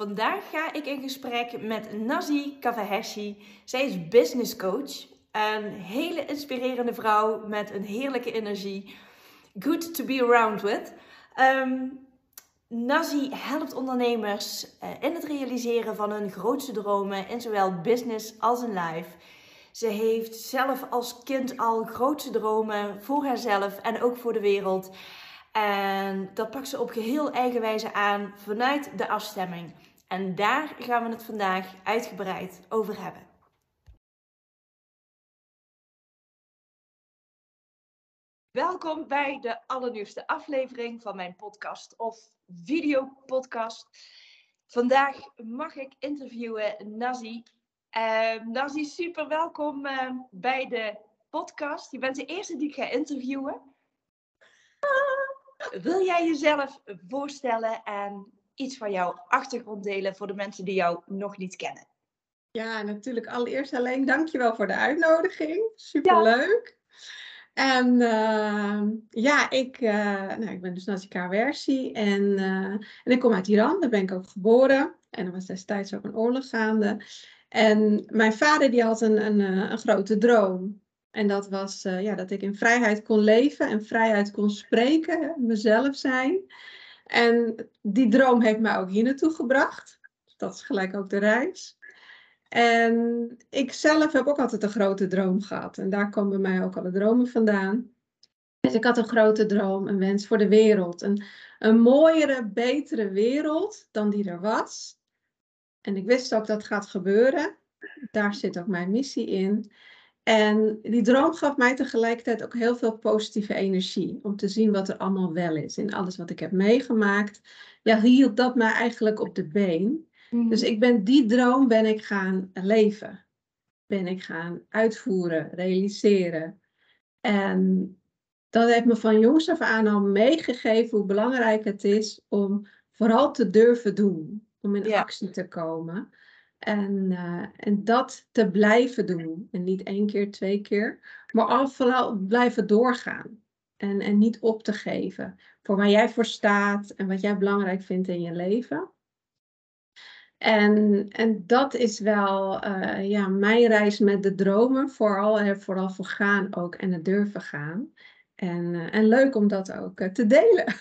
Vandaag ga ik in gesprek met Nazi Kavaheshi. Zij is business coach. Een hele inspirerende vrouw met een heerlijke energie. Good to be around with. Um, Nazi helpt ondernemers eh, in het realiseren van hun grootste dromen in zowel business als in life. Ze heeft zelf als kind al grootste dromen voor haarzelf en ook voor de wereld. En dat pakt ze op geheel eigen wijze aan vanuit de afstemming. En daar gaan we het vandaag uitgebreid over hebben. Welkom bij de allernieuwste aflevering van mijn podcast of videopodcast. Vandaag mag ik interviewen Nazi. Uh, Nazi, super welkom uh, bij de podcast. Je bent de eerste die ik ga interviewen. Wil jij jezelf voorstellen en iets van jouw achtergrond delen voor de mensen die jou nog niet kennen? Ja, natuurlijk. Allereerst alleen dankjewel voor de uitnodiging. Superleuk. En uh, ja, ik, uh, nou, ik ben dus Nazika Wersi en, uh, en ik kom uit Iran. Daar ben ik ook geboren. En er was destijds ook een oorlog gaande. En mijn vader die had een, een, een grote droom. En dat was ja, dat ik in vrijheid kon leven en vrijheid kon spreken, mezelf zijn. En die droom heeft mij ook hier naartoe gebracht. Dat is gelijk ook de reis. En ik zelf heb ook altijd een grote droom gehad. En daar komen bij mij ook alle dromen vandaan. Dus ik had een grote droom, een wens voor de wereld. Een, een mooiere, betere wereld dan die er was. En ik wist ook dat gaat gebeuren. Daar zit ook mijn missie in. En die droom gaf mij tegelijkertijd ook heel veel positieve energie. Om te zien wat er allemaal wel is. In alles wat ik heb meegemaakt. Ja, hield dat mij eigenlijk op de been. Dus mhm. ik ben die droom ben ik gaan leven. Ben ik gaan uitvoeren, realiseren. En dat heeft me van jongs af aan al meegegeven hoe belangrijk het is om vooral te durven doen. Om in actie te komen. En, uh, en dat te blijven doen. En niet één keer, twee keer. Maar al vooral blijven doorgaan. En, en niet op te geven. Voor waar jij voor staat en wat jij belangrijk vindt in je leven. En, en dat is wel uh, ja, mijn reis met de dromen. Vooral, vooral voor gaan ook en het durven gaan. En, uh, en leuk om dat ook te delen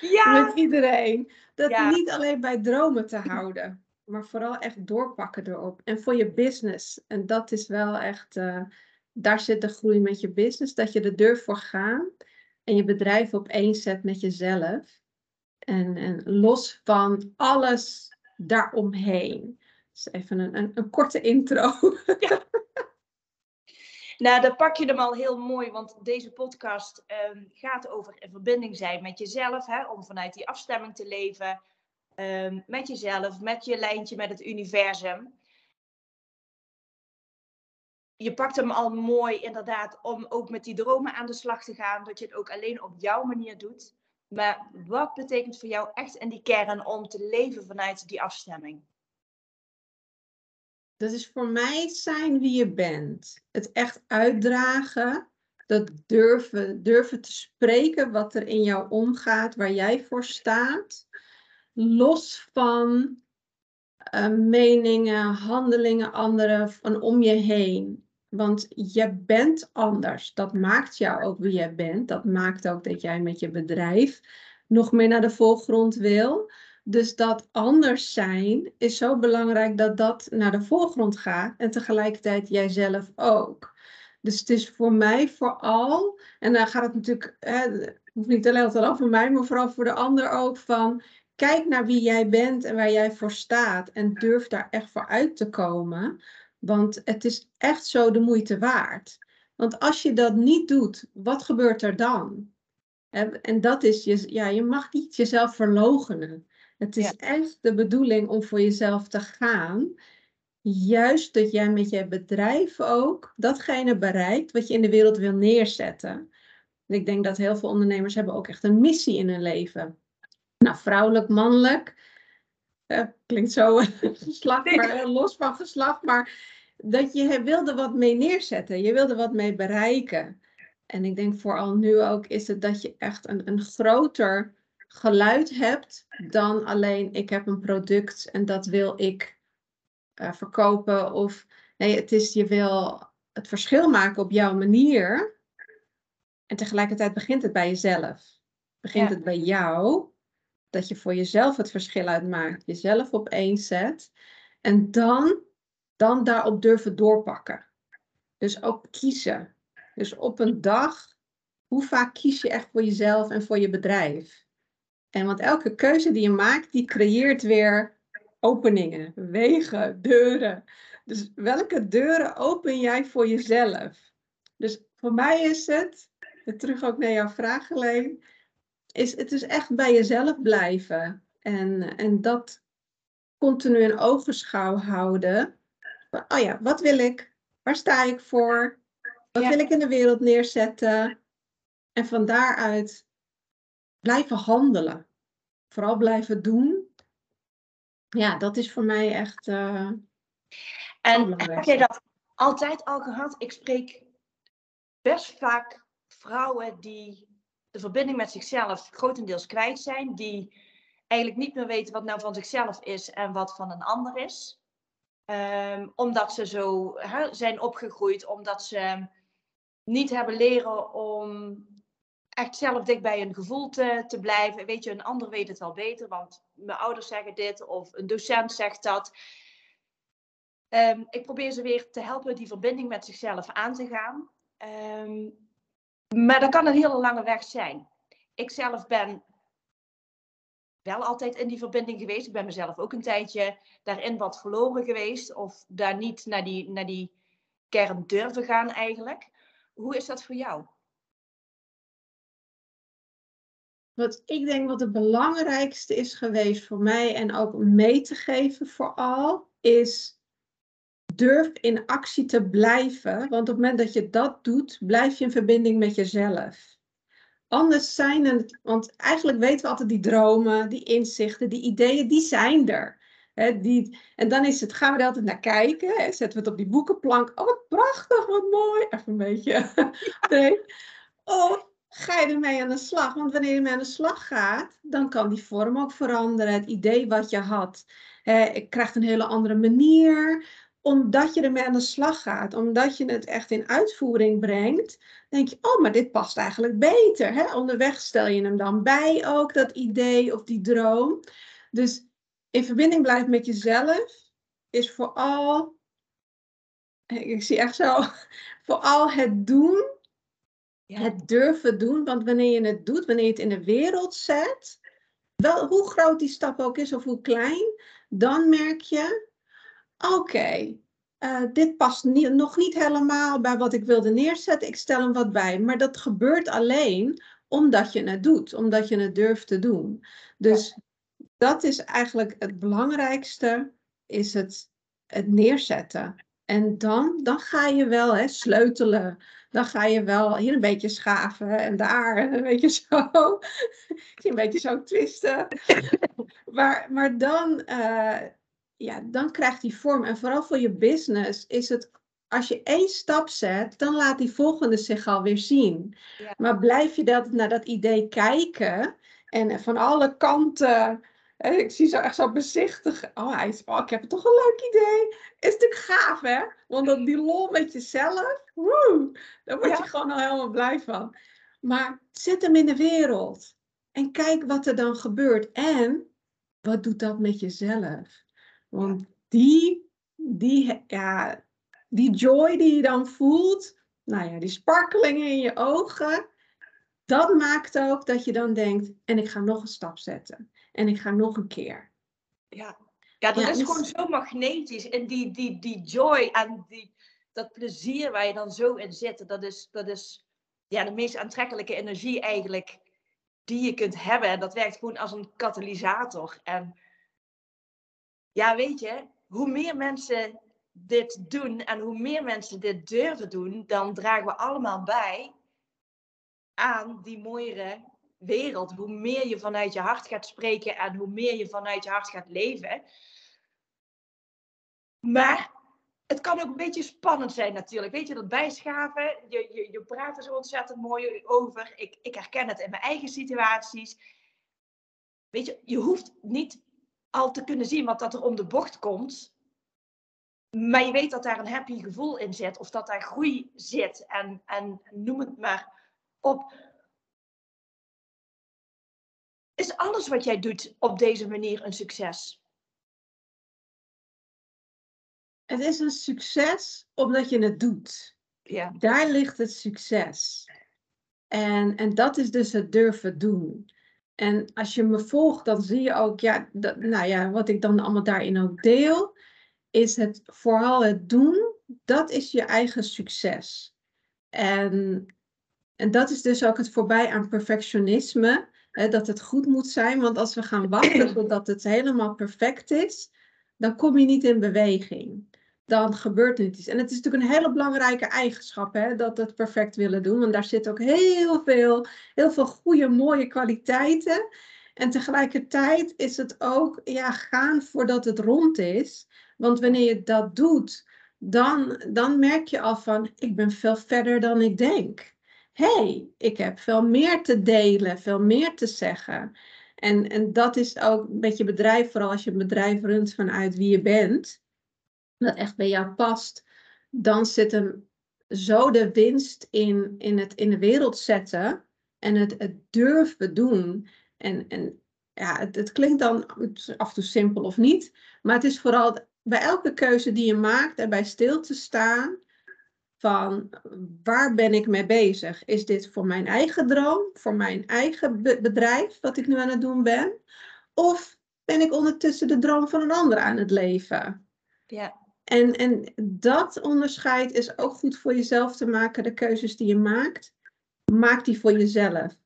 ja. met iedereen. Dat ja. niet alleen bij dromen te houden maar vooral echt doorpakken erop. En voor je business. En dat is wel echt, uh, daar zit de groei met je business. Dat je er durft voor gaan. En je bedrijf op één zet met jezelf. En, en los van alles daaromheen. Dus even een, een, een korte intro. Ja. Nou, dan pak je hem al heel mooi, want deze podcast um, gaat over in verbinding zijn met jezelf, hè, om vanuit die afstemming te leven, um, met jezelf, met je lijntje met het universum. Je pakt hem al mooi inderdaad om ook met die dromen aan de slag te gaan, dat je het ook alleen op jouw manier doet. Maar wat betekent voor jou echt in die kern om te leven vanuit die afstemming? Dat is voor mij zijn wie je bent. Het echt uitdragen. Dat durven, durven te spreken wat er in jou omgaat, waar jij voor staat los van uh, meningen, handelingen anderen van om je heen. Want je bent anders. Dat maakt jou ook wie jij bent. Dat maakt ook dat jij met je bedrijf nog meer naar de voorgrond wil. Dus dat anders zijn is zo belangrijk dat dat naar de voorgrond gaat en tegelijkertijd jijzelf ook. Dus het is voor mij vooral, en dan gaat het natuurlijk, het hoeft niet alleen voor mij, maar vooral voor de ander ook van kijk naar wie jij bent en waar jij voor staat. En durf daar echt voor uit te komen. Want het is echt zo de moeite waard. Want als je dat niet doet, wat gebeurt er dan? En dat is, je, ja, je mag niet jezelf verlogenen. Het is echt de bedoeling om voor jezelf te gaan. Juist dat jij met je bedrijf ook datgene bereikt wat je in de wereld wil neerzetten. En ik denk dat heel veel ondernemers hebben ook echt een missie in hun leven. Nou, vrouwelijk, mannelijk. Uh, klinkt zo geslacht, maar los van geslacht. Maar dat je wilde wat mee neerzetten. Je wilde wat mee bereiken. En ik denk vooral nu ook is het dat je echt een, een groter geluid hebt dan alleen ik heb een product en dat wil ik uh, verkopen. Of nee, het is je wil het verschil maken op jouw manier. En tegelijkertijd begint het bij jezelf. Begint het bij jou. Dat je voor jezelf het verschil uitmaakt. Jezelf op één zet. En dan, dan daarop durven doorpakken. Dus ook kiezen. Dus op een dag, hoe vaak kies je echt voor jezelf en voor je bedrijf? En want elke keuze die je maakt, die creëert weer openingen, wegen, deuren. Dus welke deuren open jij voor jezelf? Dus voor mij is het, terug ook naar jouw vraag alleen, is het is echt bij jezelf blijven. En, en dat continu in ogenschouw houden. Oh ja, wat wil ik? Waar sta ik voor? Wat wil ik in de wereld neerzetten? En van daaruit blijven handelen. Vooral blijven doen. Ja, dat is voor mij echt. Uh, en heb jij dat altijd al gehad? Ik spreek best vaak vrouwen die de verbinding met zichzelf grotendeels kwijt zijn, die eigenlijk niet meer weten wat nou van zichzelf is en wat van een ander is. Ehm, omdat ze zo zijn opgegroeid, omdat ze niet hebben leren om echt zelf dicht bij hun gevoel te, te blijven. Weet je, een ander weet het wel beter, want mijn ouders zeggen dit of een docent zegt dat. Ehm, ik probeer ze weer te helpen die verbinding met zichzelf aan te gaan. Ehm, maar dat kan een hele lange weg zijn. Ik zelf ben wel altijd in die verbinding geweest. Ik ben mezelf ook een tijdje daarin wat verloren geweest. Of daar niet naar die, naar die kern durven gaan eigenlijk. Hoe is dat voor jou? Wat ik denk wat het belangrijkste is geweest voor mij en ook mee te geven vooral, is durf in actie te blijven. Want op het moment dat je dat doet, blijf je in verbinding met jezelf. Anders zijn het, want eigenlijk weten we altijd die dromen, die inzichten, die ideeën, die zijn er. Die, en dan is het, gaan we er altijd naar kijken. Zetten we het op die boekenplank. Oh, wat prachtig, wat mooi. Even een beetje. Of ga je ermee aan de slag? Want wanneer je ermee aan de slag gaat, dan kan die vorm ook veranderen. Het idee wat je had, he, krijgt een hele andere manier omdat je ermee aan de slag gaat, omdat je het echt in uitvoering brengt, denk je, oh, maar dit past eigenlijk beter. Hè? Onderweg stel je hem dan bij ook, dat idee of die droom. Dus in verbinding blijven met jezelf is vooral, ik zie echt zo, vooral het doen, het durven doen. Want wanneer je het doet, wanneer je het in de wereld zet, wel, hoe groot die stap ook is of hoe klein, dan merk je oké, eh, dit past niet, nog niet helemaal bij wat ik wilde neerzetten. Ik stel hem wat bij. Maar dat gebeurt alleen omdat je het doet, omdat je het durft te doen. Dus dat is eigenlijk het belangrijkste, is het, het neerzetten. En dan, dan ga je wel hè, sleutelen. Dan ga je wel hier een beetje schaven en daar een beetje zo. een beetje zo twisten. Maar, maar dan, uh, ja, dan krijgt die vorm. En vooral voor je business is het, als je één stap zet, dan laat die volgende zich alweer zien. Maar blijf je dat, naar dat idee kijken en van alle kanten. Ik zie zo echt zo bezichtig. Oh, hij is, oh, ik heb toch een leuk idee. Is natuurlijk gaaf, hè? Want dat die lol met jezelf, woe, daar word je gewoon al helemaal blij van. Maar zet hem in de wereld. En kijk wat er dan gebeurt. En wat doet dat met jezelf? Want die, die, ja, die joy die je dan voelt, nou ja, die sparkelingen in je ogen, dat maakt ook dat je dan denkt, en ik ga nog een stap zetten. En ik ga nog een keer. Ja, ja dat is dus gewoon zo magnetisch. En die, die, die joy en die, dat plezier waar je dan zo in zit, dat is, dat is ja, de meest aantrekkelijke energie eigenlijk die je kunt hebben. En dat werkt gewoon als een katalysator. En ja, weet je, hoe meer mensen dit doen en hoe meer mensen dit durven doen, dan dragen we allemaal bij aan die mooiere wereld. Hoe meer je vanuit je hart gaat spreken en hoe meer je vanuit je hart gaat leven. Maar het kan ook een beetje spannend zijn natuurlijk. Weet je, dat bijschaven, je, je, je praat er zo ontzettend mooi over. Ik, ik herken het in mijn eigen situaties. weet je, je hoeft niet al te kunnen zien wat dat er om de bocht komt. Maar je weet dat daar een happy gevoel in zit. Of dat daar groei zit. En, en noem het maar op. Is alles wat jij doet op deze manier een succes? Het is een succes omdat je het doet. Ja. Daar ligt het succes. En, en dat is dus het durven doen. En als je me volgt, dan zie je ook, ja, dat, nou ja, wat ik dan allemaal daarin ook deel, is het vooral het doen, dat is je eigen succes. En, en dat is dus ook het voorbij aan perfectionisme, hè, dat het goed moet zijn, want als we gaan wachten totdat het helemaal perfect is, dan kom je niet in beweging dan gebeurt er iets. En het is natuurlijk een hele belangrijke eigenschap, hè, dat het perfect willen doen. Want daar zit ook heel veel, heel veel goede, mooie kwaliteiten. En tegelijkertijd is het ook ja, gaan voordat het rond is. Want wanneer je dat doet, dan, dan merk je al van, ik ben veel verder dan ik denk. hey, ik heb veel meer te delen, veel meer te zeggen. En, en dat is ook met je bedrijf, vooral als je een bedrijf runt vanuit wie je bent dat echt bij jou past, dan zit hem zo de winst in, in het in de wereld zetten en het, het durven doen. En, en ja, het, het klinkt dan af en toe simpel of niet, maar het is vooral bij elke keuze die je maakt en bij stil te staan van waar ben ik mee bezig? Is dit voor mijn eigen droom, voor mijn eigen bedrijf wat ik nu aan het doen ben? Of ben ik ondertussen de droom van een ander aan het leven? Ja. En, en dat onderscheid is ook goed voor jezelf te maken. De keuzes die je maakt, maak die voor jezelf.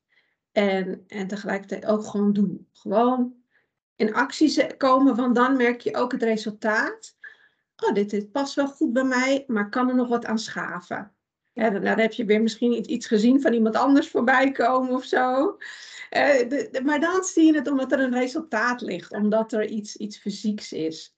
En, en tegelijkertijd ook gewoon doen. Gewoon in actie komen, want dan merk je ook het resultaat. Oh, dit, dit past wel goed bij mij, maar kan er nog wat aan schaven? Ja, dan, heb je weer misschien iets gezien van iemand anders voorbij komen of zo. Uh, maar dan zie je het omdat er een resultaat ligt, omdat er iets, iets fysieks is.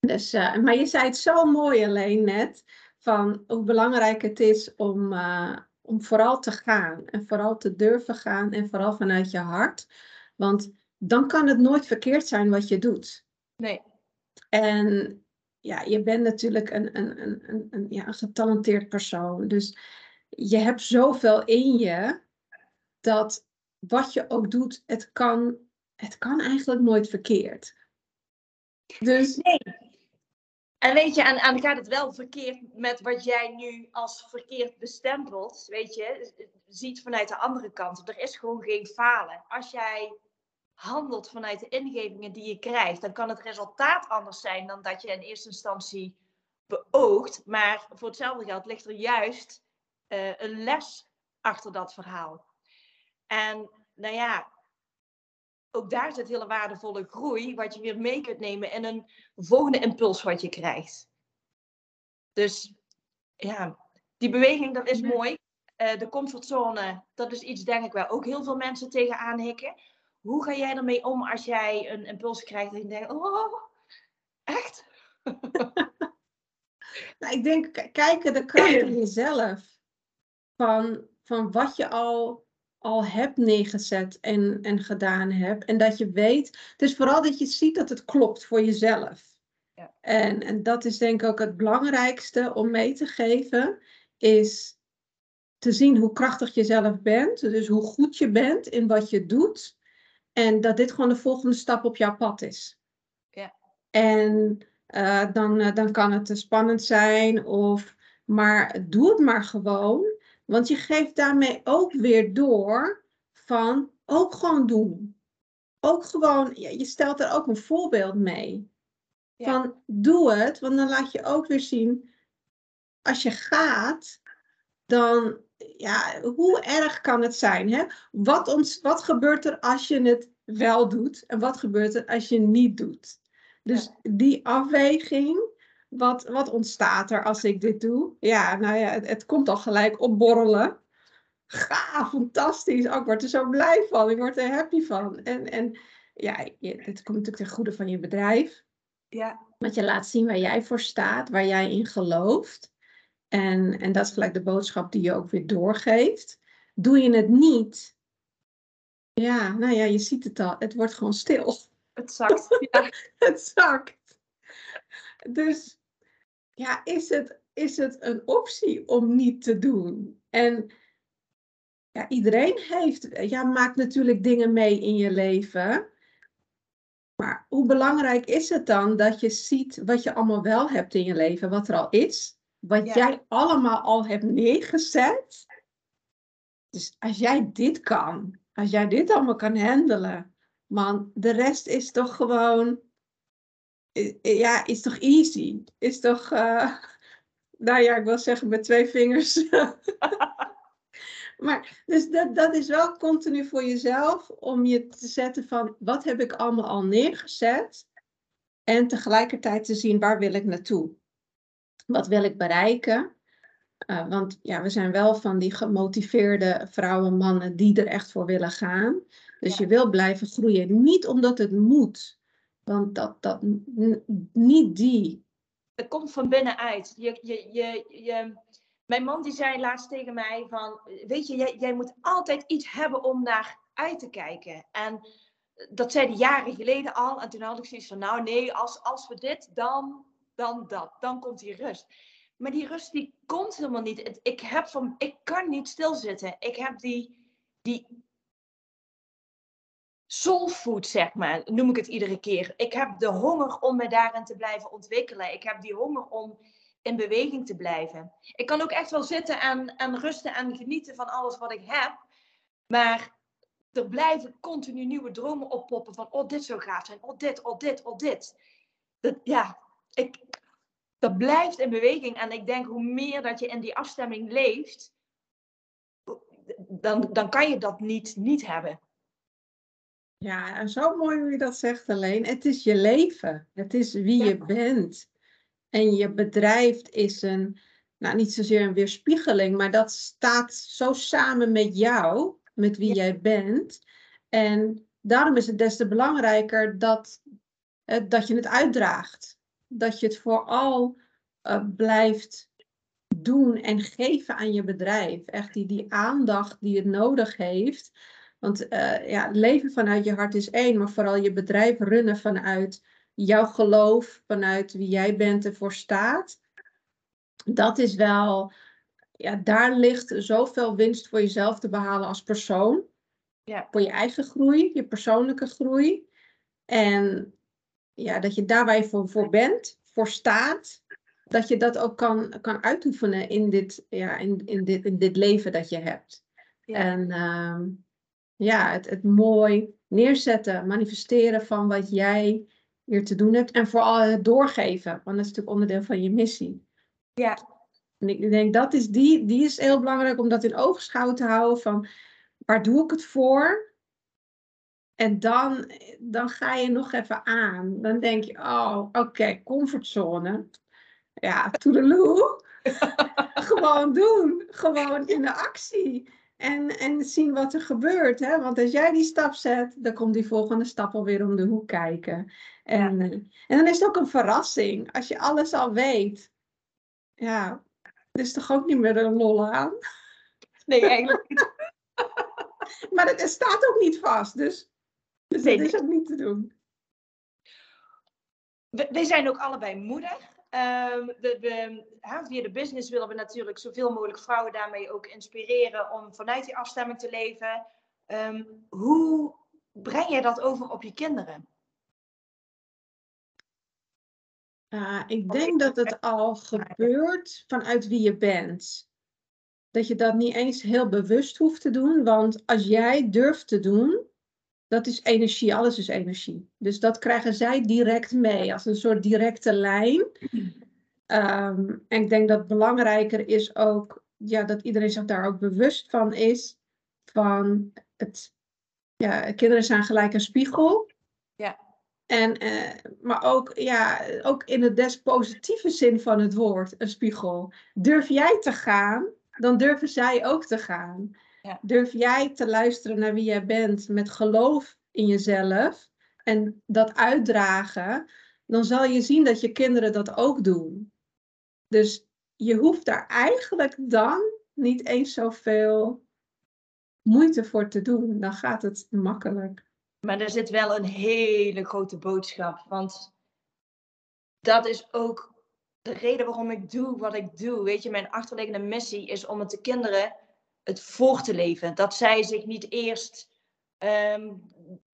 Dus, uh, maar je zei het zo mooi alleen net, van hoe belangrijk het is om, uh, om vooral te gaan. En vooral te durven gaan en vooral vanuit je hart. Want dan kan het nooit verkeerd zijn wat je doet. Nee. En ja, je bent natuurlijk een, een, een, een, een, ja, een getalenteerd persoon. Dus je hebt zoveel in je dat wat je ook doet, het kan, het kan eigenlijk nooit verkeerd. Dus nee. En weet je, en, en gaat het wel verkeerd met wat jij nu als verkeerd bestempelt, weet je, ziet vanuit de andere kant. Er is gewoon geen falen. Als jij handelt vanuit de ingevingen die je krijgt, dan kan het resultaat anders zijn dan dat je in eerste instantie beoogt. Maar voor hetzelfde geld ligt er juist uh, een les achter dat verhaal. En nou ja, ook daar zit hele waardevolle groei, wat je weer mee kunt nemen in een volgende impuls wat je krijgt. Dus ja, die beweging, dat is mooi. Uh, de comfortzone, dat is iets, denk ik, waar ook heel veel mensen tegenaan hikken. Hoe ga jij ermee om als jij een impuls krijgt en je denkt, oh, echt? nou, ik denk, kijken de kracht in jezelf. Van, van wat je al al hebt neergezet en, en gedaan hebt. En dat je weet, het is vooral dat je ziet dat het klopt voor jezelf. Ja. En, en dat is denk ik ook het belangrijkste om mee te geven, is te zien hoe krachtig je zelf bent. Dus hoe goed je bent in wat je doet. En dat dit gewoon de volgende stap op jouw pad is. Ja. En uh, dan, uh, dan kan het spannend zijn, of, maar doe het maar gewoon. Want je geeft daarmee ook weer door van ook gewoon doen. Ook gewoon, ja, je stelt er ook een voorbeeld mee. Van doe het, want dan laat je ook weer zien, als je gaat, dan, ja, hoe erg kan het zijn? Hè? Wat, ons, wat gebeurt er als je het wel doet en wat gebeurt er als je niet doet? Dus die afweging, wat, wat ontstaat er als ik dit doe? Ja, nou ja, het, het komt al gelijk opborrelen. Gaaf, fantastisch. Oh, ik word er zo blij van. Ik word er happy van. En, en ja, het komt natuurlijk ten goede van je bedrijf. Ja. Want je laat zien waar jij voor staat, waar jij in gelooft. En, en dat is gelijk de boodschap die je ook weer doorgeeft. Doe je het niet, Ja, nou ja, je ziet het al. Het wordt gewoon stil. Het zakt. Ja. het zakt. Dus ja, is het, is het een optie om niet te doen? En ja, iedereen heeft, ja, maakt natuurlijk dingen mee in je leven. Maar hoe belangrijk is het dan dat je ziet wat je allemaal wel hebt in je leven, wat er al is, wat jij allemaal al hebt neergezet? Dus als jij dit kan, als jij dit allemaal kan handelen, man, de rest is toch gewoon, ja, is toch easy? Is toch, uh, nou ja, ik wil zeggen met twee vingers. maar dus dat, dat is wel continu voor jezelf om je te zetten van wat heb ik allemaal al neergezet en tegelijkertijd te zien waar wil ik naartoe. Wat wil ik bereiken? Uh, want ja, we zijn wel van die gemotiveerde vrouwen, mannen die er echt voor willen gaan. Dus je wil blijven groeien. Niet omdat het moet. Want dat, dat niet die. Het komt van binnenuit. Je, je, je, je, mijn man die zei laatst tegen mij van, weet je, jij, jij moet altijd iets hebben om naar uit te kijken. En dat zei hij jaren geleden al. En toen had ik zoiets van, nou nee, als, als we dit, dan, dan dat. Dan komt die rust. Maar die rust die komt helemaal niet. Ik, heb van, ik kan niet stilzitten. Ik heb die, die soulfood, zeg maar, noem ik het iedere keer. Ik heb de honger om me daarin te blijven ontwikkelen. Ik heb die honger om in beweging te blijven. Ik kan ook echt wel zitten en, en rusten en genieten van alles wat ik heb. Maar er blijven continu nieuwe dromen oppoppen van, oh, dit zou gaaf zijn. Oh, dit, oh, dit, oh, dit. Dat, ja, ik, dat blijft in beweging. En ik denk, hoe meer dat je in die afstemming leeft, dan, dan kan je dat niet, niet hebben. Ja, zo mooi hoe je dat zegt alleen. Het is je leven. Het is wie je bent. En je bedrijf is een, nou niet zozeer een weerspiegeling, maar dat staat zo samen met jou, met wie jij bent. En daarom is het des te belangrijker dat, eh, dat je het uitdraagt. Dat je het vooral uh, blijft doen en geven aan je bedrijf. Echt die, die aandacht die het nodig heeft. Want uh, ja, leven vanuit je hart is één, maar vooral je bedrijf runnen vanuit jouw geloof, vanuit wie jij bent en voor staat. Dat is wel, ja, daar ligt zoveel winst voor jezelf te behalen als persoon. Ja. Voor je eigen groei, je persoonlijke groei. En ja, dat je daar waar je voor, voor bent, voor staat, dat je dat ook kan, kan uitoefenen in dit, ja, in, in, dit, in dit leven dat je hebt. En uh, ja, het, het mooi neerzetten, manifesteren van wat jij hier te doen hebt. En vooral het doorgeven, want dat is natuurlijk onderdeel van je missie. Ja. En ik denk dat is die, die is heel belangrijk om dat in oogschouw te houden van waar doe ik het voor? En dan, dan ga je nog even aan. Dan denk je, oh, oké, comfortzone. Ja, toedeloe. Gewoon doen. Gewoon in de actie. En, en zien wat er gebeurt. Hè? Want als jij die stap zet, dan komt die volgende stap alweer om de hoek kijken. En, eh, en dan is het ook een verrassing. Als je alles al weet. Ja, er is toch ook niet meer een lol aan? Nee, eigenlijk niet. maar het, staat ook niet vast. Dus, dus dat is ook niet te doen. We, zijn ook allebei moeder. Um, de, de, via de business willen we natuurlijk zoveel mogelijk vrouwen daarmee ook inspireren om vanuit die afstemming te leven. Ehm, hoe breng je dat over op je kinderen? Uh, ik denk dat het al gebeurt vanuit wie je bent. Dat je dat niet eens heel bewust hoeft te doen, want als jij durft te doen, dat is energie, alles is energie. Dus dat krijgen zij direct mee, als een soort directe lijn. Ehm, en ik denk dat belangrijker is ook ja, dat iedereen zich daar ook bewust van is. Van het, ja, kinderen zijn gelijk een spiegel. Ja. En, uh, maar ook, ja, ook in het des positieve zin van het woord, een spiegel. Durf jij te gaan, dan durven zij ook te gaan. Ja. Durf jij te luisteren naar wie jij bent met geloof in jezelf en dat uitdragen, dan zal je zien dat je kinderen dat ook doen. Dus je hoeft daar eigenlijk dan niet eens zoveel moeite voor te doen, dan gaat het makkelijk. Maar er zit wel een hele grote boodschap. Want dat is ook de reden waarom ik doe wat ik doe. Weet je, mijn achterliggende missie is om het de kinderen het voor te leven. Dat zij zich niet eerst ehm,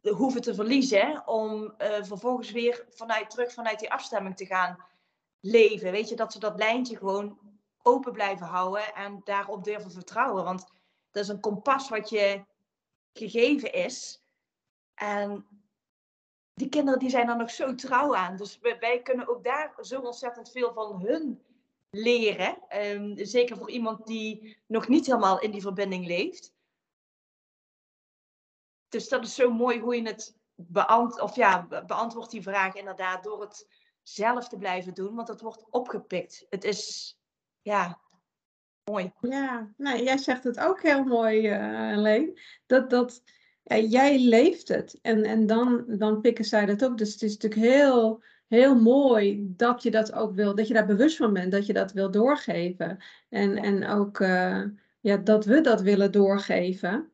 hoeven te verliezen om uh, vervolgens weer vanuit, terug vanuit die afstemming te gaan leven. Weet je, dat ze dat lijntje gewoon open blijven houden en daarop durven vertrouwen. Want dat is een kompas wat je gegeven is. En die kinderen die zijn er nog zo trouw aan. Dus wij, kunnen ook daar zo ontzettend veel van hun leren. Um, zeker voor iemand die nog niet helemaal in die verbinding leeft. Dus dat is zo mooi hoe je het beant of ja, beantwoordt die vraag inderdaad door het zelf te blijven doen, want het wordt opgepikt. Het is, ja, mooi. Ja, nou, jij zegt het ook heel mooi, uh, Leen. Dat, dat jij leeft het en, en dan, dan pikken zij dat op. Dus het is natuurlijk heel, heel mooi dat je dat ook wil, dat je daar bewust van bent, dat je dat wil doorgeven. En, en ook uh, ja, dat we dat willen doorgeven.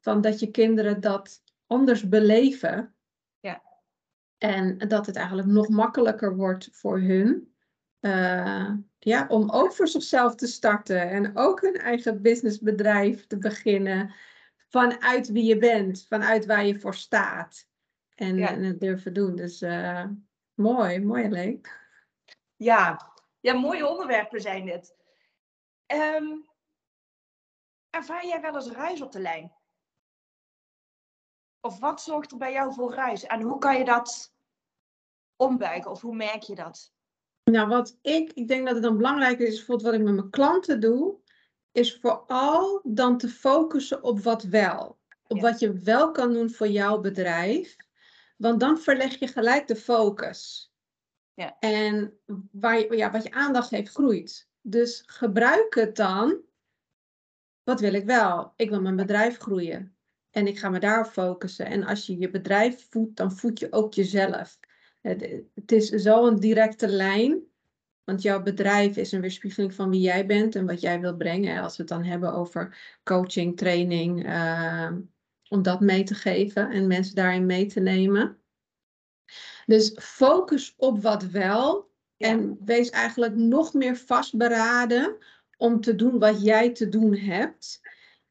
Van dat je kinderen dat anders beleven. Ja. En dat het eigenlijk nog makkelijker wordt voor hun. Uh, ja, om ook voor zichzelf te starten en ook hun eigen businessbedrijf te beginnen vanuit wie je bent, vanuit waar je voor staat. En, en het durven doen. Dus uh, mooi, mooi leuk. Ja. ja, mooie onderwerpen zijn dit. Um, ervaar jij wel eens ruis op de lijn? Of wat zorgt er bij jou voor ruis? En hoe kan je dat ombuigen? Of hoe merk je dat? Nou, wat ik, ik denk dat het dan belangrijk is, bijvoorbeeld wat ik met mijn klanten doe, is vooral dan te focussen op wat wel. Op wat je wel kan doen voor jouw bedrijf. Want dan verleg je gelijk de focus. Ja. En waar je, ja, wat je aandacht heeft, groeit. Dus gebruik het dan. Wat wil ik wel? Ik wil mijn bedrijf groeien. En ik ga me daarop focussen. En als je je bedrijf voedt, dan voed je ook jezelf. Het is zo'n directe lijn. Want jouw bedrijf is een weerspiegeling van wie jij bent en wat jij wilt brengen. Als we het dan hebben over coaching, training, uh, om dat mee te geven en mensen daarin mee te nemen. Dus focus op wat wel. En wees eigenlijk nog meer vastberaden om te doen wat jij te doen hebt.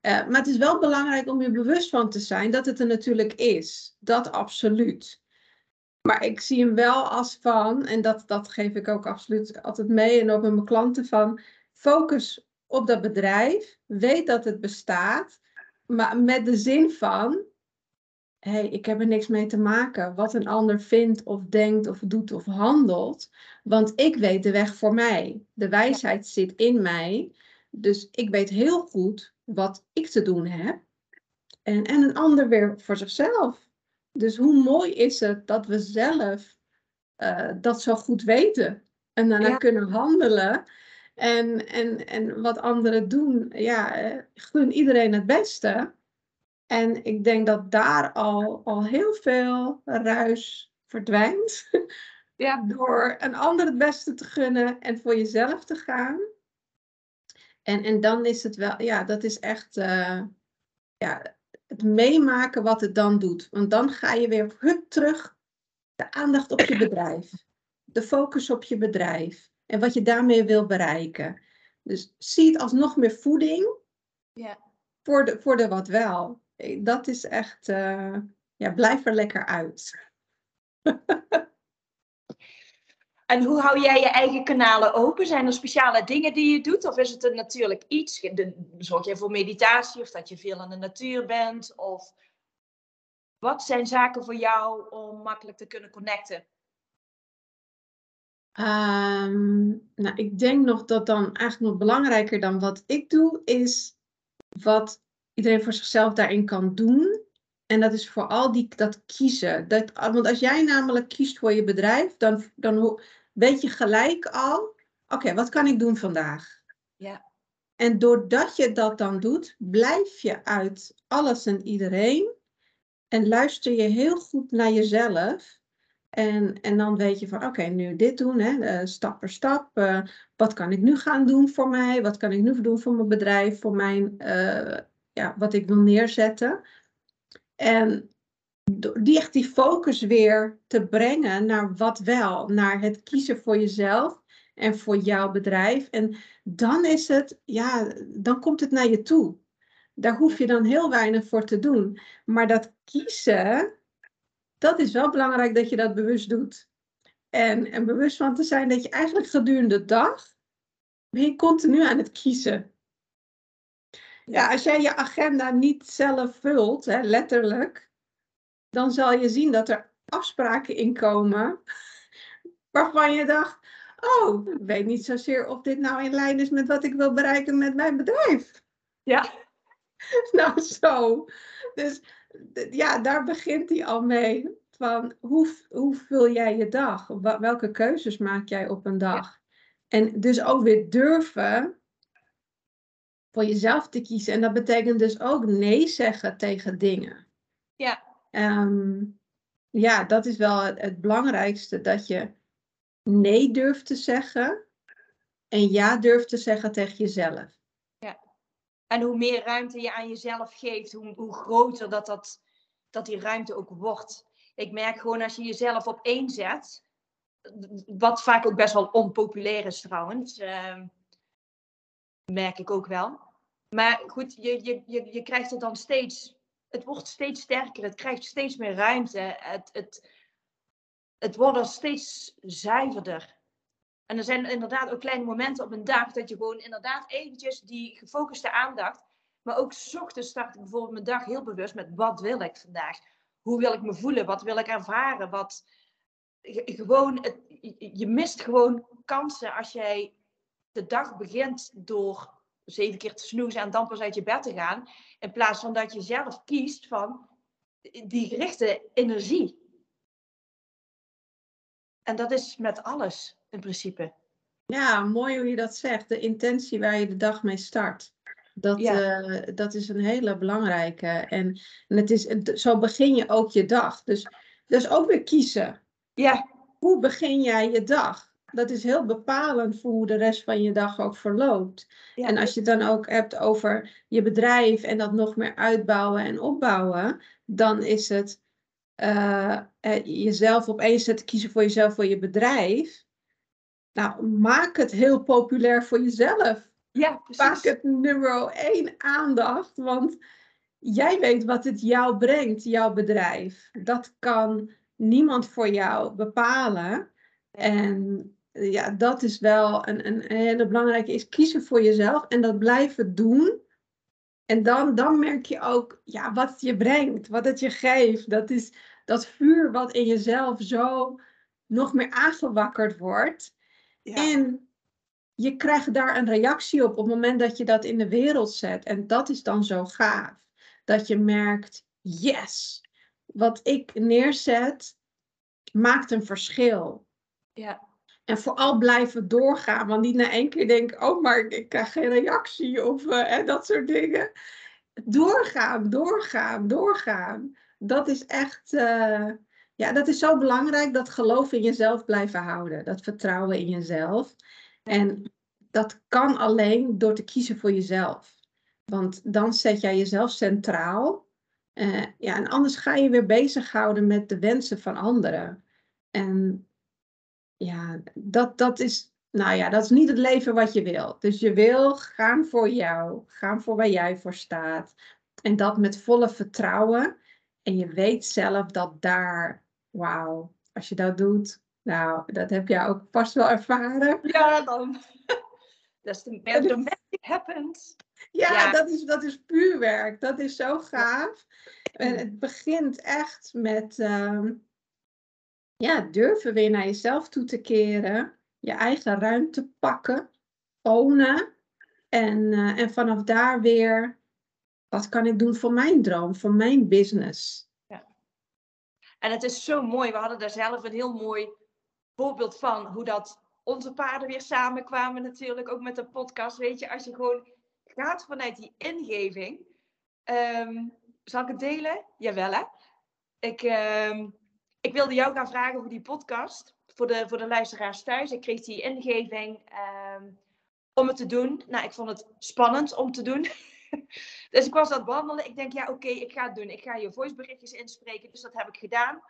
Uh, maar het is wel belangrijk om je bewust van te zijn dat het er natuurlijk is. Dat absoluut. Maar ik zie hem wel als van, en dat, dat geef ik ook absoluut altijd mee en ook met mijn klanten van, focus op dat bedrijf, weet dat het bestaat, maar met de zin van, hé, hey, ik heb er niks mee te maken wat een ander vindt of denkt of doet of handelt, want ik weet de weg voor mij. De wijsheid zit in mij, dus ik weet heel goed wat ik te doen heb en, en een ander weer voor zichzelf. Dus hoe mooi is het dat we zelf uh, dat zo goed weten en daarna kunnen handelen. En, en, en wat anderen doen, ja, uh, gun iedereen het beste. En ik denk dat daar al, al heel veel ruis verdwijnt. Ja. Door een ander het beste te gunnen en voor jezelf te gaan. En, en dan is het wel, ja, dat is echt, uh, ja, het meemaken wat het dan doet. Want dan ga je weer hup, terug de aandacht op je bedrijf. De focus op je bedrijf. En wat je daarmee wil bereiken. Dus zie het als nog meer voeding. Ja. Voor, de, voor de wat wel. Dat is echt, uh, ja, blijf er lekker uit. En hoe hou jij je eigen kanalen open? Zijn er speciale dingen die je doet? Of is het een natuurlijk iets? Zorg jij voor meditatie of dat je veel in de natuur bent? Of wat zijn zaken voor jou om makkelijk te kunnen connecten? Um, nou, ik denk nog dat dan eigenlijk nog belangrijker dan wat ik doe, is wat iedereen voor zichzelf daarin kan doen. En dat is vooral die, dat kiezen. Dat, want als jij namelijk kiest voor je bedrijf, dan, dan weet je gelijk al, oké, wat kan ik doen vandaag? Ja. En doordat je dat dan doet, blijf je uit alles en iedereen en luister je heel goed naar jezelf. En, en dan weet je van, oké, nu dit doen, hè, uh, stap per stap. Uh, wat kan ik nu gaan doen voor mij? Wat kan ik nu doen voor mijn bedrijf, voor mijn uh, ja, wat ik wil neerzetten. En die echt die focus weer te brengen naar wat wel, naar het kiezen voor jezelf en voor jouw bedrijf. En dan is het, ja, dan komt het naar je toe. Daar hoef je dan heel weinig voor te doen. Maar dat kiezen, dat is wel belangrijk dat je dat bewust doet. En, en bewust van te zijn dat je eigenlijk gedurende de dag ben je continu aan het kiezen. Ja, als jij je agenda niet zelf vult, hè, letterlijk, dan zal je zien dat er afspraken inkomen waarvan je dacht, oh, ik weet niet zozeer of dit nou in lijn is met wat ik wil bereiken met mijn bedrijf. Ja. nou, zo. Dus ja, daar begint hij al mee. Van hoe, hoe vul jij je dag? Welke keuzes maak jij op een dag? En dus ook weer durven voor jezelf te kiezen. En dat betekent dus ook nee zeggen tegen dingen. Ja. Ehm, ja, dat is wel het, belangrijkste. Dat je nee durft te zeggen. En ja durft te zeggen tegen jezelf. En hoe meer ruimte je aan jezelf geeft, hoe, hoe groter dat, dat, dat die ruimte ook wordt. Ik merk gewoon als je jezelf op één zet, wat vaak ook best wel onpopulair is trouwens, uh, merk ik ook wel. Maar goed, je, je, je, je krijgt het dan steeds, het wordt steeds sterker, het krijgt steeds meer ruimte, het, het, het wordt steeds zuiverder. En er zijn inderdaad ook kleine momenten op een dag dat je gewoon inderdaad eventjes die gefocuste aandacht, maar ook ochtends start ik bijvoorbeeld mijn dag heel bewust met wat wil ik vandaag? Hoe wil ik me voelen? Wat wil ik ervaren? Wat, gewoon, het, je mist gewoon kansen als jij de dag begint door zeven keer te snoezen en dan pas uit je bed te gaan. In plaats van dat je zelf kiest van die gerichte energie. En dat is met alles in principe. Ja, mooi hoe je dat zegt. De intentie waar je de dag mee start. Dat, eh, dat is een hele belangrijke. En, en het is, zo begin je ook je dag. Dus, dus ook weer kiezen. Ja. Hoe begin jij je dag? Dat is heel bepalend voor hoe de rest van je dag ook verloopt. Ja. En als je het dan ook hebt over je bedrijf en dat nog meer uitbouwen en opbouwen, dan is het uh, jezelf op één zetten, kiezen voor jezelf, voor je bedrijf. Nou, maak het heel populair voor jezelf. Ja, precies. Maak het nummer één aandacht, want jij weet wat het jou brengt, jouw bedrijf. Dat kan niemand voor jou bepalen. En ja, dat is wel een, een hele belangrijke, is kiezen voor jezelf en dat blijven doen. En dan, dan merk je ook ja, wat het je brengt, wat het je geeft. Dat is dat vuur wat in jezelf zo nog meer aangewakkerd wordt. Ja. En je krijgt daar een reactie op op het moment dat je dat in de wereld zet. En dat is dan zo gaaf. Dat je merkt, yes, wat ik neerzet maakt een verschil. Ja. En vooral blijven doorgaan. Want niet na één keer denken, oh, maar ik krijg geen reactie of uh, en dat soort dingen. Doorgaan, doorgaan, doorgaan. Dat is echt, uh, ja, dat is zo belangrijk. Dat geloof in jezelf blijven houden. Dat vertrouwen in jezelf. En dat kan alleen door te kiezen voor jezelf. Want dan zet jij jezelf centraal. Uh, ja, en anders ga je weer bezighouden met de wensen van anderen. En ja, dat, dat is, nou ja, dat is niet het leven wat je wil. Dus je wil gaan voor jou, gaan voor waar jij voor staat. En dat met volle vertrouwen. En je weet zelf dat daar, wauw, als je dat doet, nou, dat heb jij ook vast wel ervaren. Ja, dan. Dat is de magic happens. Ja, ja, Dat, is, dat is puur werk. Dat is zo gaaf. En het begint echt met, ehm, ja, durven weer naar jezelf toe te keren, je eigen ruimte pakken, ownen en, uh, en vanaf daar weer, wat kan ik doen voor mijn droom, voor mijn business? En het is zo mooi, we hadden daar zelf een heel mooi voorbeeld van, hoe dat onze paarden weer samenkwamen natuurlijk, ook met de podcast, weet je, als je gewoon gaat vanuit die ingeving. Um, zal ik het delen? Jawel hè? Ik, um, ik wilde jou gaan vragen over die podcast. Voor de, voor de luisteraars thuis. Ik kreeg die ingeving um, om het te doen. Nou, ik vond het spannend om te doen. dus ik was aan het wandelen. Ik denk, ja, oké, ik ga het doen. Ik ga je voiceberichtjes inspreken. Dus dat heb ik gedaan.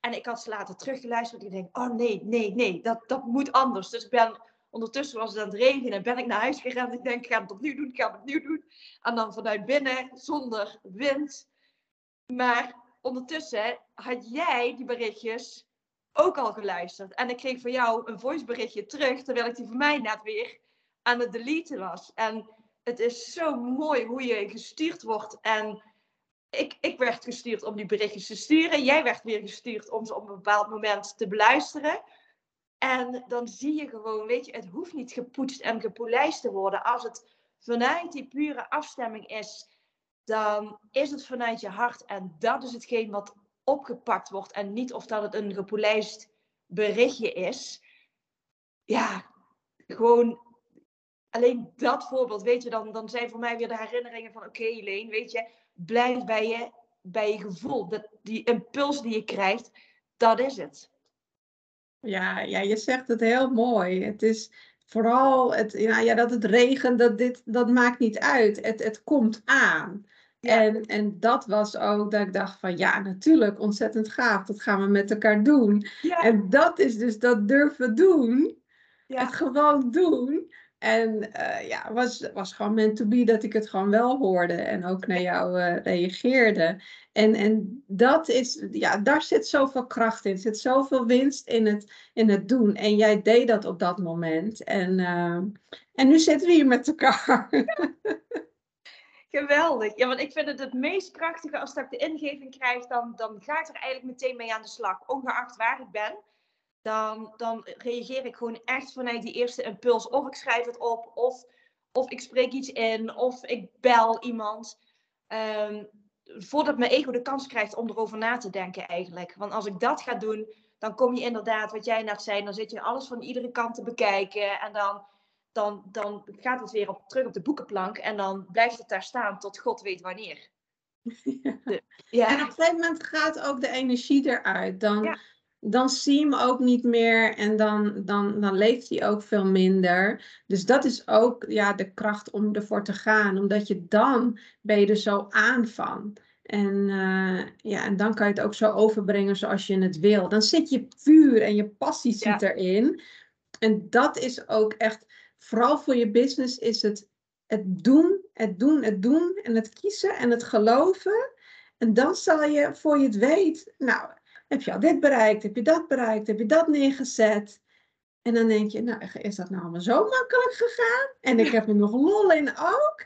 En ik had ze later teruggeluisterd. Ik denk, oh nee, nee, nee, dat, dat moet anders. Dus ik ben, ondertussen was het aan het regenen. Ben ik naar huis gegaan. Ik denk, ik ga het opnieuw doen, ik ga het opnieuw doen. En dan vanuit binnen, zonder wind. Maar ondertussen had jij die berichtjes ook al geluisterd. En ik kreeg van jou een voiceberichtje terug, terwijl ik die van mij net weer aan het deleten was. En het is zo mooi hoe je gestuurd wordt. En ik, ik werd gestuurd om die berichtjes te sturen. Jij werd weer gestuurd om ze op een bepaald moment te beluisteren. En dan zie je gewoon, weet je, het hoeft niet gepoetst en gepolijst te worden. Als het vanuit die pure afstemming is, dan is het vanuit je hart. En dat is hetgeen wat opgepakt wordt. En niet of dat het een gepolijst berichtje is. Ja, gewoon alleen dat voorbeeld, weet je, dan, dan zijn voor mij weer de herinneringen van: oké, okay, Leen, weet je, blijf bij je, bij je gevoel. Dat, die impuls die je krijgt, dat is het. Ja, ja, je zegt het heel mooi. Het is vooral het, ja, ja, dat het regent, dat, dit, dat maakt niet uit. Het, het komt aan. En, en dat was ook dat ik dacht van ja, natuurlijk, ontzettend gaaf. Dat gaan we met elkaar doen. En dat is dus dat durven doen. Ja. Het gewoon doen. En uh, ja, was, was gewoon meant to be dat ik het gewoon wel hoorde en ook naar jou uh, reageerde. En, en dat is, ja, daar zit zoveel kracht in, er zit zoveel winst in het, in het doen. En jij deed dat op dat moment. En, uh, en nu zitten we hier met elkaar. Geweldig. Ja, want ik vind het het meest prachtige als ik de ingeving krijg, dan, dan ga ik er eigenlijk meteen mee aan de slag, ongeacht waar ik ben dan, dan reageer ik gewoon echt vanuit die eerste impuls. Of ik schrijf het op, of, of ik spreek iets in, of ik bel iemand. Um, voordat mijn ego de kans krijgt om erover na te denken eigenlijk. Want als ik dat ga doen, dan kom je inderdaad, wat jij net zei, dan zit je alles van iedere kant te bekijken. En dan, dan, dan gaat het weer op, terug op de boekenplank. En dan blijft het daar staan tot God weet wanneer. Ja. ja. En op een gegeven moment gaat ook de energie eruit. Dan, dan zie je hem ook niet meer en dan, dan, dan leeft hij ook veel minder. Dus dat is ook ja, de kracht om ervoor te gaan, omdat je dan ben je er zo aan van. En, uh, ja, en dan kan je het ook zo overbrengen zoals je het wil. Dan zit je vuur en je passie zit erin. En dat is ook echt, vooral voor je business, is het het doen, het doen, het doen en het kiezen en het geloven. En dan zal je, voor je het weet, nou, heb je al dit bereikt? Heb je dat bereikt? Heb je dat neergezet? En dan denk je, nou, is dat nou allemaal zo makkelijk gegaan? En ik heb er nog lol in ook.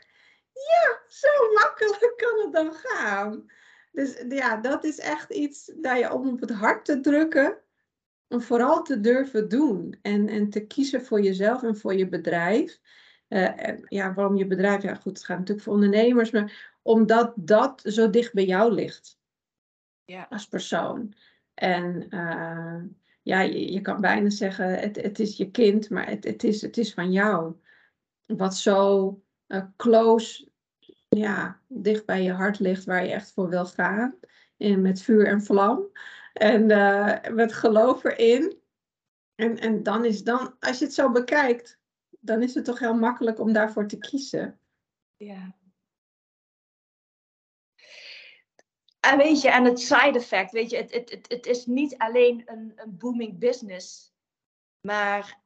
Ja, zo makkelijk kan het dan gaan. Dus ja, dat is echt iets dat je om op het hart te drukken. Om vooral te durven doen. En, en te kiezen voor jezelf en voor je bedrijf. Uh, en ja, waarom je bedrijf? Ja, goed, het gaat natuurlijk voor ondernemers. Maar omdat dat zo dicht bij jou ligt. Ja. Als persoon. En uh, ja, je, kan bijna zeggen, het, het is je kind, maar het, het, is, het is van jou. Wat zo uh, close, ja, dicht bij je hart ligt, waar je echt voor wil gaan. Met vuur en vlam. En uh, met geloof erin. En, en dan is dan, als je het zo bekijkt, dan is het toch heel makkelijk om daarvoor te kiezen. Ja. En weet je, en het side effect, weet je, het, het, het, het is niet alleen een, een booming business, maar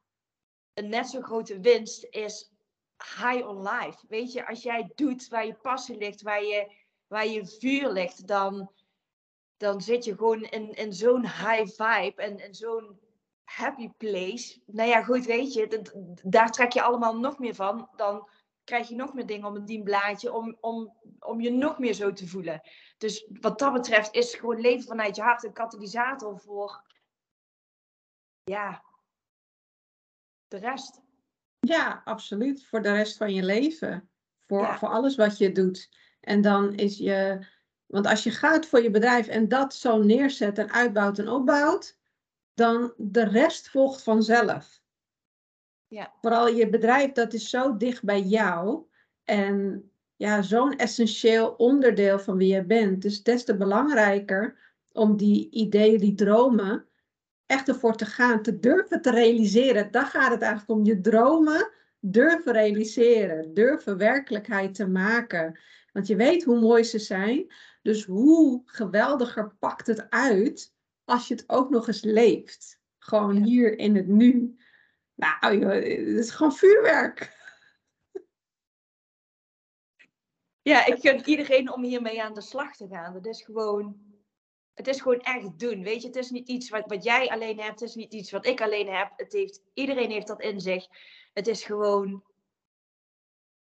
een net zo grote winst is high on life. Weet je, als jij doet waar je passie ligt, waar je, waar je vuur ligt, dan, dan zit je gewoon in, in zo'n high vibe en in zo'n happy place. Nou ja, goed, weet je, daar trek je allemaal nog meer van. Dan krijg je nog meer dingen om een dienblaadje, om, om, om je nog meer zo te voelen. Dus wat dat betreft is gewoon leven vanuit je hart een katalysator voor, ja, de rest. Ja, absoluut. Voor de rest van je leven. Voor, voor alles wat je doet. En dan is je, want als je gaat voor je bedrijf en dat zo neerzet en uitbouwt en opbouwt, dan de rest volgt vanzelf. Ja. Vooral je bedrijf, dat is zo dicht bij jou. En ja, zo'n essentieel onderdeel van wie je bent. Dus des te belangrijker om die ideeën, die dromen, echt ervoor te gaan, te durven te realiseren. Daar gaat het eigenlijk om. Je dromen durven realiseren, durven werkelijkheid te maken. Want je weet hoe mooi ze zijn. Dus hoe geweldiger pakt het uit als je het ook nog eens leeft. Gewoon hier in het nu. Nou, het is gewoon vuurwerk. Ja, ik gun iedereen om hiermee aan de slag te gaan. Dat is gewoon, het is gewoon echt doen. Weet je, het is niet iets wat, wat jij alleen hebt. Het is niet iets wat ik alleen heb. Het heeft, iedereen heeft dat in zich. Het is gewoon,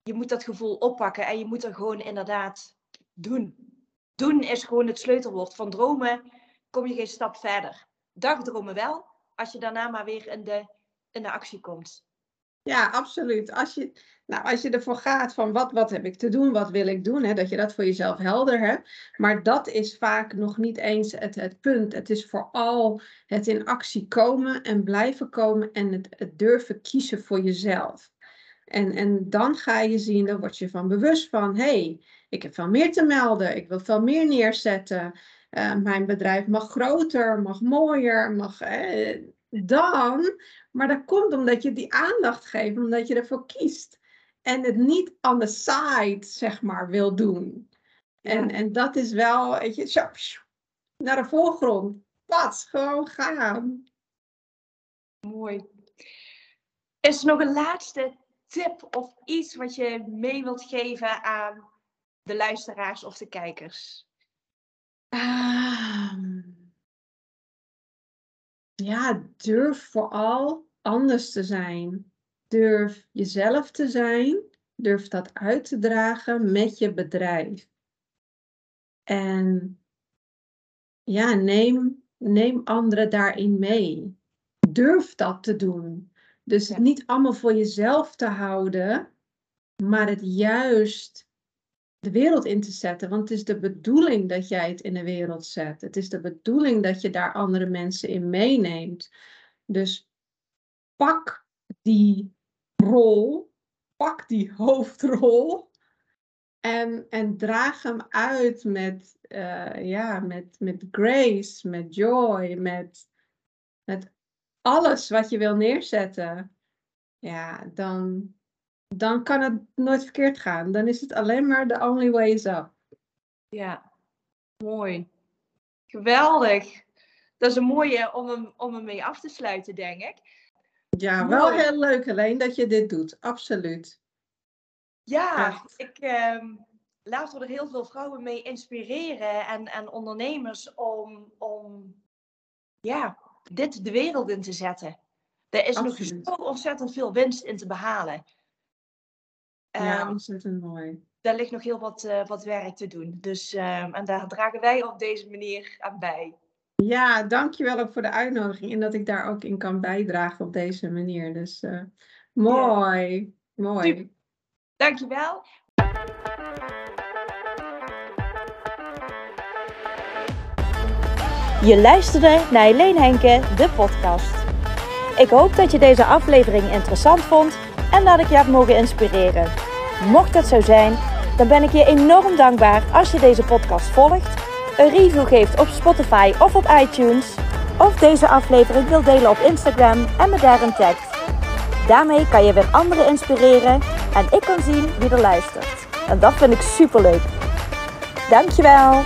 je moet dat gevoel oppakken en je moet er gewoon inderdaad doen. Doen is gewoon het sleutelwoord. Van dromen kom je geen stap verder. Dagdromen wel, als je daarna maar weer in de, in de actie komt. Ja, absoluut. Als je, nou, als je ervoor gaat van wat, wat heb ik te doen, wat wil ik doen, hè, dat je dat voor jezelf helder hebt. Maar dat is vaak nog niet eens het, het punt. Het is vooral het in actie komen en blijven komen en het, het durven kiezen voor jezelf. En, en dan ga je zien, dan word je van bewust van, hé, hey, ik heb veel meer te melden, ik wil veel meer neerzetten. Uh, mijn bedrijf mag groter, mag mooier, mag eh, dan. Maar dat komt omdat je die aandacht geeft, omdat je ervoor kiest. En het niet on the side, zeg maar, wil doen. En, en dat is wel, weet je, naar de voorgrond. Pas, gewoon gaan. Mooi. Is er nog een laatste tip of iets wat je mee wilt geven aan de luisteraars of de kijkers? Ehm, ja, durf vooral anders te zijn. Durf jezelf te zijn. Durf dat uit te dragen met je bedrijf. En ja, neem, neem anderen daarin mee. Durf dat te doen. Dus niet allemaal voor jezelf te houden, maar het juist de wereld in te zetten. Want het is de bedoeling dat jij het in de wereld zet. Het is de bedoeling dat je daar andere mensen in meeneemt. Dus pak die rol, pak die hoofdrol en, en draag hem uit met, uh, ja, met, met grace, met joy, met, met alles wat je wil neerzetten. Ja, dan, dan kan het nooit verkeerd gaan. Dan is het alleen maar the only way is up. Ja, mooi. Geweldig. Dat is een mooie om hem, om hem mee af te sluiten, denk ik. Ja, wel heel leuk alleen dat je dit doet. Absoluut. Ja, ik um, laat er heel veel vrouwen mee inspireren en, en ondernemers om, om ja, dit de wereld in te zetten. Er is nog zo ontzettend veel winst in te behalen. Ja, um, ontzettend mooi. Daar ligt nog heel wat, uh, wat werk te doen. Dus, um, en daar dragen wij op deze manier aan bij. Ja, dankjewel ook voor de uitnodiging en dat ik daar ook in kan bijdragen op deze manier. Dus uh, mooi, ja. mooi. Super. Dankjewel. Je luisterde naar Helene Henke, de podcast. Ik hoop dat je deze aflevering interessant vond en dat ik je heb mogen inspireren. Mocht dat zo zijn, dan ben ik je enorm dankbaar als je deze podcast volgt een review geeft op Spotify of op iTunes. Of deze aflevering wil delen op Instagram en me daarin tagt. Daarmee kan je weer anderen inspireren en ik kan zien wie er luistert. En dat vind ik super leuk. Dankjewel!